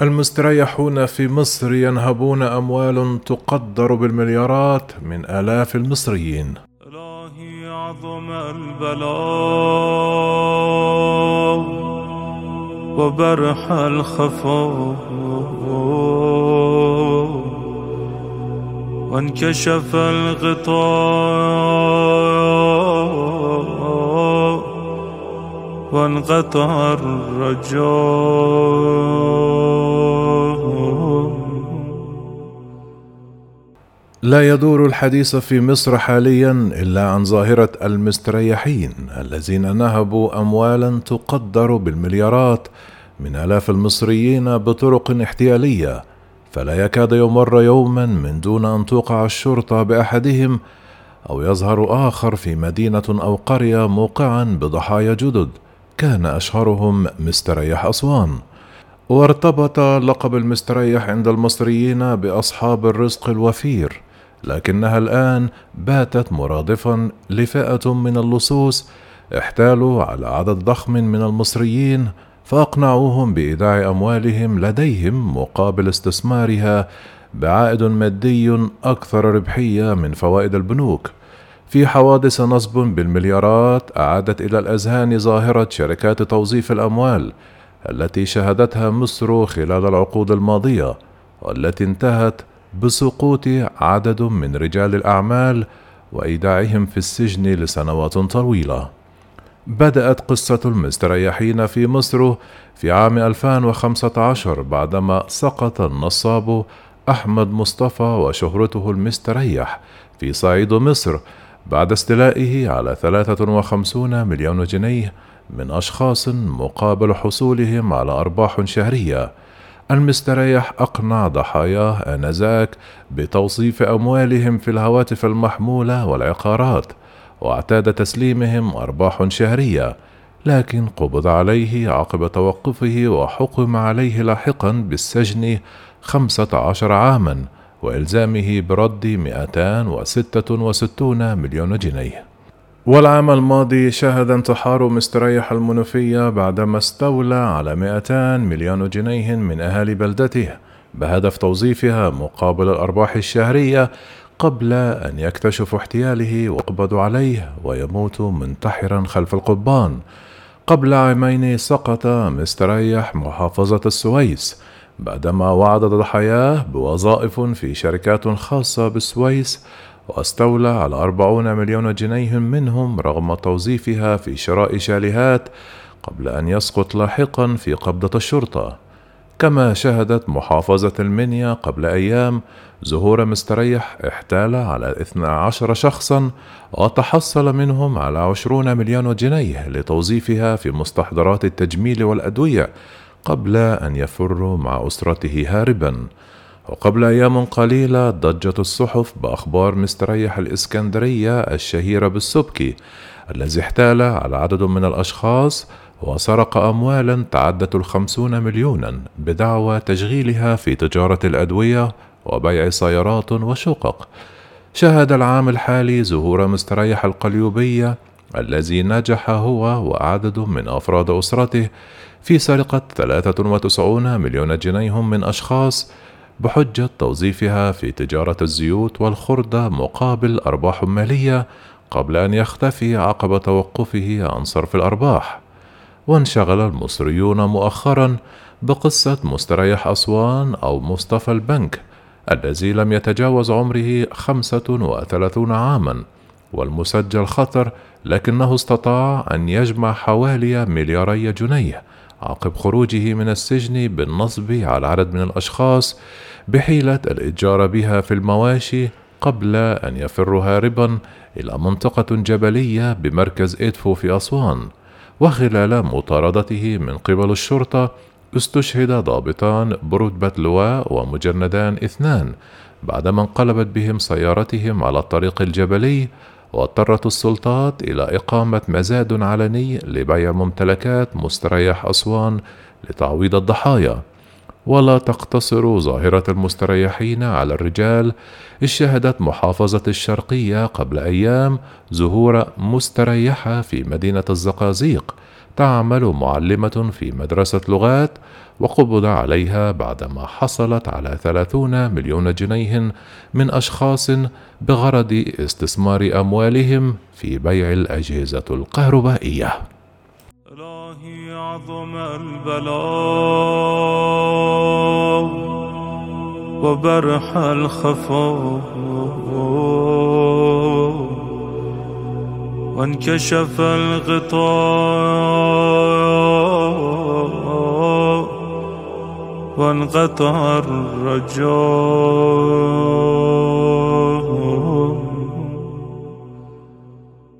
المستريحون في مصر ينهبون أموال تقدر بالمليارات من آلاف المصريين. إلهي عظم البلاء وبرح الخفاء وانكشف الغطاء وانقطع الرجاء. لا يدور الحديث في مصر حاليا إلا عن ظاهرة المستريحين الذين نهبوا اموالا تقدر بالمليارات من آلاف المصريين بطرق احتيالية. فلا يكاد يمر يوما من دون أن توقع الشرطة بأحدهم أو يظهر آخر في مدينة أو قرية موقعا بضحايا جدد. كان أشهرهم مستريح أسوان. وارتبط لقب المستريح عند المصريين بأصحاب الرزق الوفير. لكنها الآن باتت مرادفا لفئة من اللصوص احتالوا على عدد ضخم من المصريين فأقنعوهم بإيداع أموالهم لديهم مقابل استثمارها بعائد مادي أكثر ربحية من فوائد البنوك. في حوادث نصب بالمليارات أعادت إلى الأذهان ظاهرة شركات توظيف الأموال التي شهدتها مصر خلال العقود الماضية والتي انتهت بسقوط عدد من رجال الأعمال وإيداعهم في السجن لسنوات طويلة. بدأت قصة المستريحين في مصر في عام 2015 بعدما سقط النصاب أحمد مصطفى وشهرته المستريح في صعيد مصر بعد استيلائه على 53 مليون جنيه من أشخاص مقابل حصولهم على أرباح شهرية. المستريح أقنع ضحاياه آنذاك بتوصيف أموالهم في الهواتف المحمولة والعقارات واعتاد تسليمهم أرباح شهرية لكن قبض عليه عقب توقفه وحكم عليه لاحقا بالسجن خمسة عشر عاما وإلزامه برد 266 مليون جنيه. والعام الماضي شهد انتحار مستريح المنوفية بعدما استولى على 200 مليون جنيه من أهالي بلدته بهدف توظيفها مقابل الأرباح الشهرية قبل أن يكتشفوا احتياله ويقبضوا عليه ويموت منتحرا خلف القضبان قبل عامين سقط مستريح محافظة السويس بعدما وعد ضحاياه بوظائف في شركات خاصة بالسويس واستولى على أربعون مليون جنيه منهم رغم توظيفها في شراء شاليهات قبل أن يسقط لاحقا في قبضة الشرطة. كما شهدت محافظة المنيا قبل أيام ظهور مستريح احتال على 12 شخصا وتحصل منهم على 20 مليون جنيه لتوظيفها في مستحضرات التجميل والأدوية قبل أن يفر مع أسرته هاربا. وقبل أيام قليلة ضجت الصحف بأخبار مستريح الإسكندرية الشهيرة بالسبكي الذي احتال على عدد من الأشخاص وسرق أموالا تعدت الخمسون مليونا بدعوى تشغيلها في تجارة الأدوية وبيع سيارات وشقق. شهد العام الحالي ظهور مستريح القليوبية الذي نجح هو وعدد من أفراد أسرته في سرقة 93 مليون جنيه من أشخاص بحجة توظيفها في تجارة الزيوت والخردة مقابل أرباح مالية قبل أن يختفي عقب توقفه عن صرف الأرباح. وانشغل المصريون مؤخرا بقصة مستريح أسوان أو مصطفى البنك الذي لم يتجاوز عمره خمسة وثلاثون عاما والمسجل خطر لكنه استطاع أن يجمع حوالي ملياري جنيه عقب خروجه من السجن بالنصب على عدد من الأشخاص بحيلة الإتجار بها في المواشي قبل أن يفر هاربا إلى منطقة جبلية بمركز إدفو في أسوان وخلال مطاردته من قبل الشرطة استشهد ضابطان برتبة لواء ومجندان اثنان بعدما انقلبت بهم سيارتهم على الطريق الجبلي واضطرت السلطات إلى إقامة مزاد علني لبيع ممتلكات مستريح أسوان لتعويض الضحايا. ولا تقتصر ظاهرة المستريحين على الرجال إذ شهدت محافظة الشرقية قبل أيام ظهور مستريحة في مدينة الزقازيق تعمل معلمة في مدرسة لغات وقبض عليها بعدما حصلت على ثلاثون مليون جنيه من أشخاص بغرض استثمار أموالهم في بيع الأجهزة الكهربائية. عظم البلاء وبرح الخفاء. وانكشف الغطاء وانقطع الرجاء.